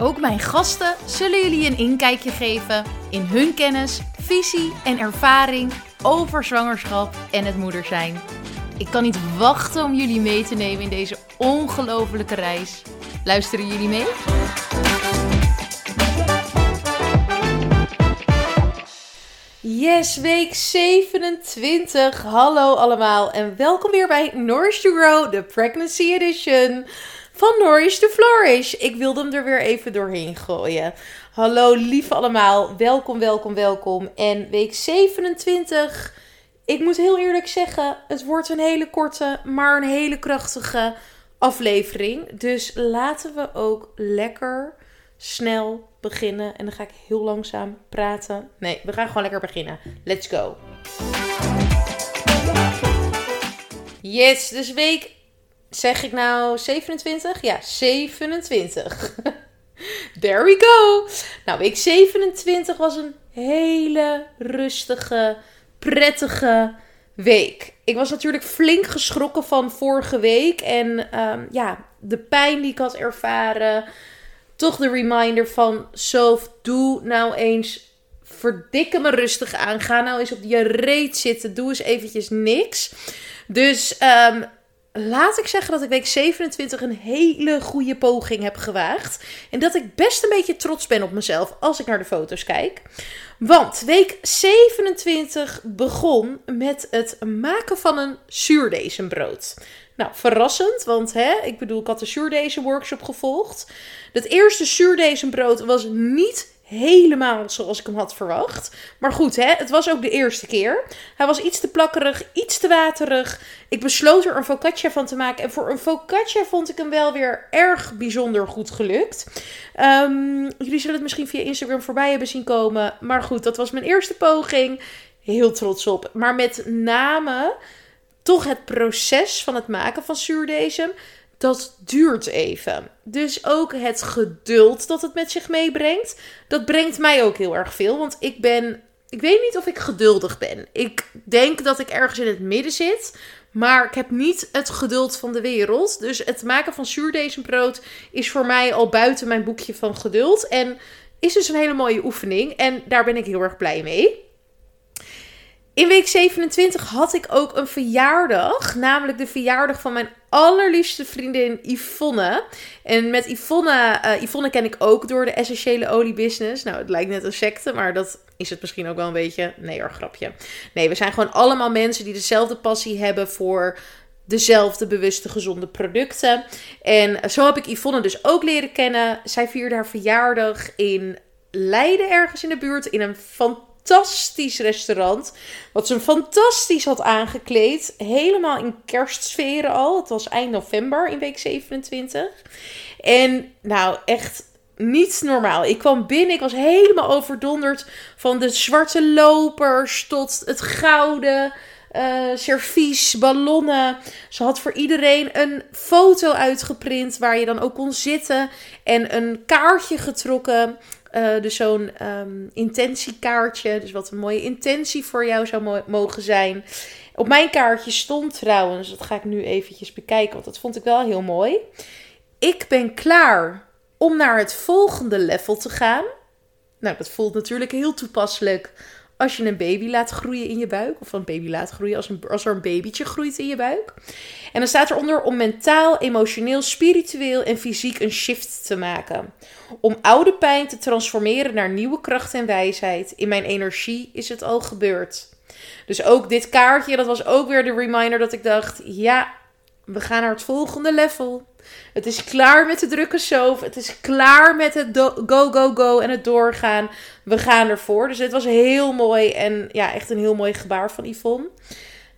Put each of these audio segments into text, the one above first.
Ook mijn gasten zullen jullie een inkijkje geven in hun kennis, visie en ervaring over zwangerschap en het moeder zijn. Ik kan niet wachten om jullie mee te nemen in deze ongelofelijke reis. Luisteren jullie mee? Yes, week 27. Hallo allemaal en welkom weer bij Nourish to Grow, de Pregnancy Edition van Nourish to Flourish. Ik wilde hem er weer even doorheen gooien. Hallo lieve allemaal, welkom, welkom, welkom. En week 27, ik moet heel eerlijk zeggen, het wordt een hele korte, maar een hele krachtige aflevering. Dus laten we ook lekker snel beginnen. En dan ga ik heel langzaam praten. Nee, we gaan gewoon lekker beginnen. Let's go. Yes, dus week Zeg ik nou 27? Ja, 27. There we go. Nou, week 27 was een hele rustige, prettige week. Ik was natuurlijk flink geschrokken van vorige week. En um, ja, de pijn die ik had ervaren. Toch de reminder van, Sof, doe nou eens verdikke me rustig aan. Ga nou eens op je reet zitten. Doe eens eventjes niks. Dus um, laat ik zeggen dat ik week 27 een hele goede poging heb gewaagd. En dat ik best een beetje trots ben op mezelf als ik naar de foto's kijk. Want week 27 begon met het maken van een zuurdesembrood. Nou, verrassend, want hè, ik bedoel, ik had de zuurdezen workshop gevolgd. Het eerste zuurdesembrood was niet helemaal zoals ik hem had verwacht. Maar goed, hè, het was ook de eerste keer. Hij was iets te plakkerig, iets te waterig. Ik besloot er een focaccia van te maken. En voor een focaccia vond ik hem wel weer erg bijzonder goed gelukt. Um, jullie zullen het misschien via Instagram voorbij hebben zien komen. Maar goed, dat was mijn eerste poging. Heel trots op. Maar met name toch het proces van het maken van zuurdesem dat duurt even. Dus ook het geduld dat het met zich meebrengt, dat brengt mij ook heel erg veel. Want ik ben, ik weet niet of ik geduldig ben. Ik denk dat ik ergens in het midden zit, maar ik heb niet het geduld van de wereld. Dus het maken van zuurdesembrood is voor mij al buiten mijn boekje van geduld. En is dus een hele mooie oefening. En daar ben ik heel erg blij mee. In week 27 had ik ook een verjaardag. Namelijk de verjaardag van mijn allerliefste vriendin Yvonne. En met Yvonne, uh, Yvonne ken ik ook door de essentiële oliebusiness. Nou, het lijkt net een secte, maar dat is het misschien ook wel een beetje. Nee hoor, grapje. Nee, we zijn gewoon allemaal mensen die dezelfde passie hebben voor dezelfde bewuste gezonde producten. En zo heb ik Yvonne dus ook leren kennen. Zij vierde haar verjaardag in Leiden ergens in de buurt in een fantastische fantastisch restaurant. Wat ze fantastisch had aangekleed. Helemaal in kerstsferen al. Het was eind november in week 27. En nou, echt niet normaal. Ik kwam binnen, ik was helemaal overdonderd van de zwarte lopers tot het gouden. Uh, servies, ballonnen. Ze had voor iedereen een foto uitgeprint waar je dan ook kon zitten. En een kaartje getrokken uh, dus zo'n um, intentiekaartje. Dus wat een mooie intentie voor jou zou mogen zijn. Op mijn kaartje stond trouwens, dat ga ik nu eventjes bekijken, want dat vond ik wel heel mooi. Ik ben klaar om naar het volgende level te gaan. Nou, dat voelt natuurlijk heel toepasselijk als je een baby laat groeien in je buik. Of een baby laat groeien als, een, als er een babytje groeit in je buik. En dan staat eronder om mentaal, emotioneel, spiritueel en fysiek een shift te maken. Om oude pijn te transformeren naar nieuwe kracht en wijsheid. In mijn energie is het al gebeurd. Dus ook dit kaartje, dat was ook weer de reminder dat ik dacht: ja, we gaan naar het volgende level. Het is klaar met de drukke sof. Het is klaar met het go, go, go en het doorgaan. We gaan ervoor. Dus het was heel mooi en ja, echt een heel mooi gebaar van Yvonne.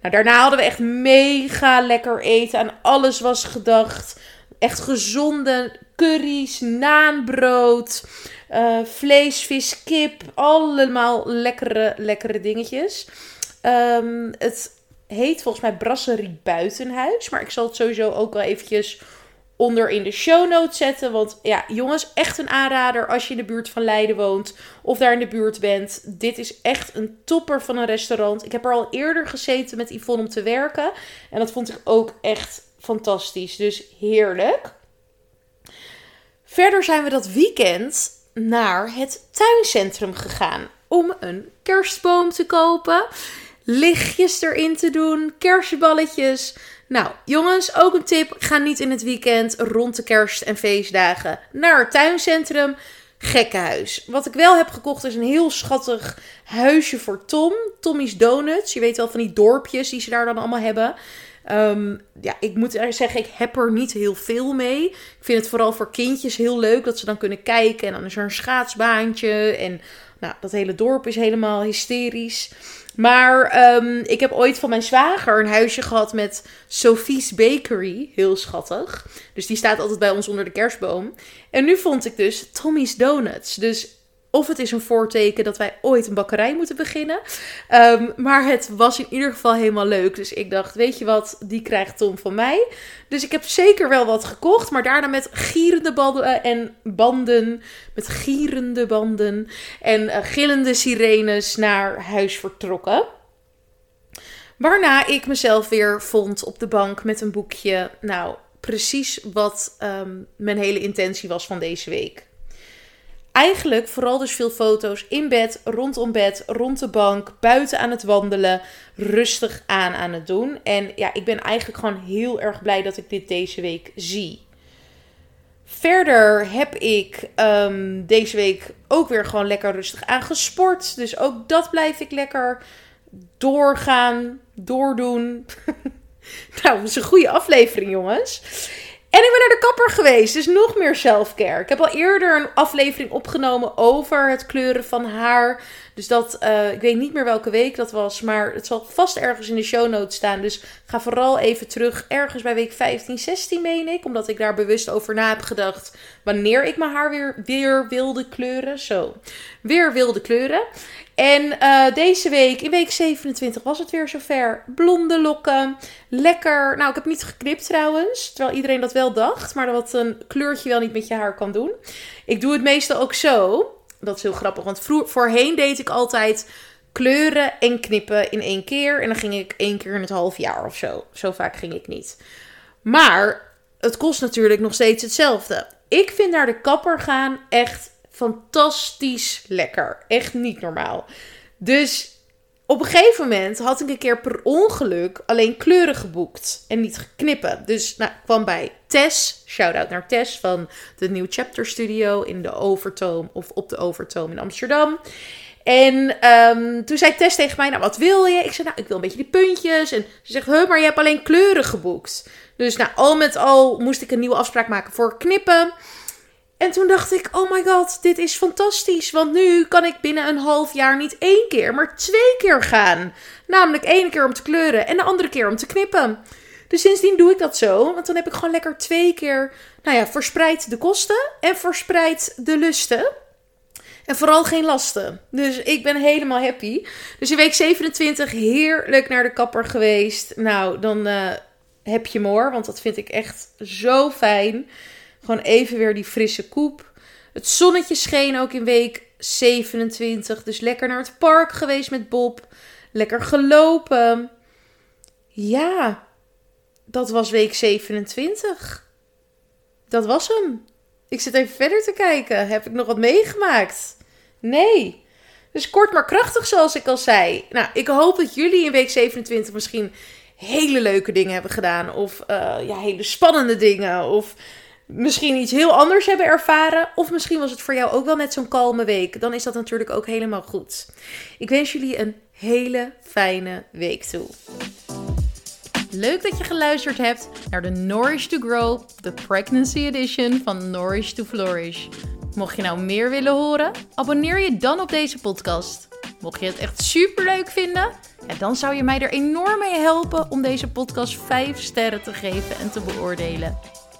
Nou, daarna hadden we echt mega lekker eten. Aan alles was gedacht. Echt gezonde curry's, naanbrood. Uh, vlees, vis, kip. Allemaal lekkere, lekkere dingetjes. Ehm, het heet volgens mij Brasserie Buitenhuis. Maar ik zal het sowieso ook wel eventjes onder in de show notes zetten. Want ja, jongens, echt een aanrader als je in de buurt van Leiden woont of daar in de buurt bent. Dit is echt een topper van een restaurant. Ik heb er al eerder gezeten met Yvonne om te werken. En dat vond ik ook echt fantastisch. Dus heerlijk. Verder zijn we dat weekend naar het tuincentrum gegaan om een kerstboom te kopen. Lichtjes erin te doen, kerstballetjes. Nou, jongens, ook een tip. Ga niet in het weekend rond de kerst- en feestdagen naar het tuincentrum. Gekkenhuis. Wat ik wel heb gekocht is een heel schattig huisje voor Tom. Tommy's Donuts. Je weet wel van die dorpjes die ze daar dan allemaal hebben. Ehm, ja, ik moet zeggen, ik heb er niet heel veel mee. Ik vind het vooral voor kindjes heel leuk dat ze dan kunnen kijken. En dan is er een schaatsbaantje. En nou, dat hele dorp is helemaal hysterisch. Maar ehm, ik heb ooit van mijn zwager een huisje gehad met Sophie's Bakery. Heel schattig. Dus die staat altijd bij ons onder de kerstboom. En nu vond ik dus Tommy's Donuts. Dus of het is een voorteken dat wij ooit een bakkerij moeten beginnen. Ehm, maar het was in ieder geval helemaal leuk. Dus ik dacht, weet je wat, die krijgt Tom van mij. Dus ik heb zeker wel wat gekocht. Maar daarna met gierende banden en banden. Met gierende banden en uh, gillende sirenes naar huis vertrokken. Waarna ik mezelf weer vond op de bank met een boekje. Nou, precies wat um, mijn hele intentie was van deze week eigenlijk vooral dus veel foto's in bed, rondom bed, rond de bank, buiten aan het wandelen, rustig aan aan het doen. En ja, ik ben eigenlijk gewoon heel erg blij dat ik dit deze week zie. Verder heb ik um, deze week ook weer gewoon lekker rustig aan gesport. Dus ook dat blijf ik lekker doorgaan, doordoen. nou, dat is een goede aflevering, jongens. En ik ben naar de kapper geweest, dus nog meer selfcare. Ik heb al eerder een aflevering opgenomen over het kleuren van haar. Dus dat, uh, ik weet niet meer welke week dat was, maar het zal vast ergens in de show notes staan. Dus ga vooral even terug, ergens bij week 15, 16 meen ik. Omdat ik daar bewust over na heb gedacht wanneer ik mijn haar weer, weer wilde kleuren. Zo, weer wilde kleuren. En uh, deze week, in week 27, was het weer zover. Blonde lokken. Lekker. Nou, ik heb niet geknipt trouwens. Terwijl iedereen dat wel dacht. Maar dat een kleurtje wel niet met je haar kan doen. Ik doe het meestal ook zo. Dat is heel grappig. Want voorheen deed ik altijd kleuren en knippen in één keer. En dan ging ik één keer in het half jaar of zo. Zo vaak ging ik niet. Maar het kost natuurlijk nog steeds hetzelfde. Ik vind naar de kapper gaan echt fantastisch lekker. Echt niet normaal. Dus op een gegeven moment had ik een keer per ongeluk alleen kleuren geboekt en niet geknippen. Dus nou, kwam bij Tess, shout-out naar Tess van de New Chapter Studio in de Overtoom of op de Overtoom in Amsterdam. En um, toen zei Tess tegen mij, nou wat wil je? Ik zei, nou ik wil een beetje die puntjes. En ze zegt, huh, maar je hebt alleen kleuren geboekt. Dus nou, al met al moest ik een nieuwe afspraak maken voor knippen. En toen dacht ik, oh my god, dit is fantastisch. Want nu kan ik binnen een half jaar niet één keer, maar twee keer gaan. Namelijk één keer om te kleuren en de andere keer om te knippen. Dus sindsdien doe ik dat zo. Want dan heb ik gewoon lekker twee keer, nou ja, verspreid de kosten en verspreid de lusten. En vooral geen lasten. Dus ik ben helemaal happy. Dus in week 27 heerlijk naar de kapper geweest. Nou, dan uh, heb je more, want dat vind ik echt zo fijn. Gewoon even weer die frisse koep. Het zonnetje scheen ook in week 27. Dus lekker naar het park geweest met Bob. Lekker gelopen. Ja, dat was week 27. Dat was hem. Ik zit even verder te kijken. Heb ik nog wat meegemaakt? Nee. Dus kort maar krachtig, zoals ik al zei. Nou, ik hoop dat jullie in week 27 misschien hele leuke dingen hebben gedaan. Of uh, ja, hele spannende dingen. Of misschien iets heel anders hebben ervaren. Of misschien was het voor jou ook wel net zo'n kalme week. Dan is dat natuurlijk ook helemaal goed. Ik wens jullie een hele fijne week toe. Leuk dat je geluisterd hebt naar de Nourish to Grow, de Pregnancy Edition van Nourish to Flourish. Mocht je nou meer willen horen, abonneer je dan op deze podcast. Mocht je het echt super leuk vinden, dan zou je mij er enorm mee helpen om deze podcast 5 sterren te geven en te beoordelen.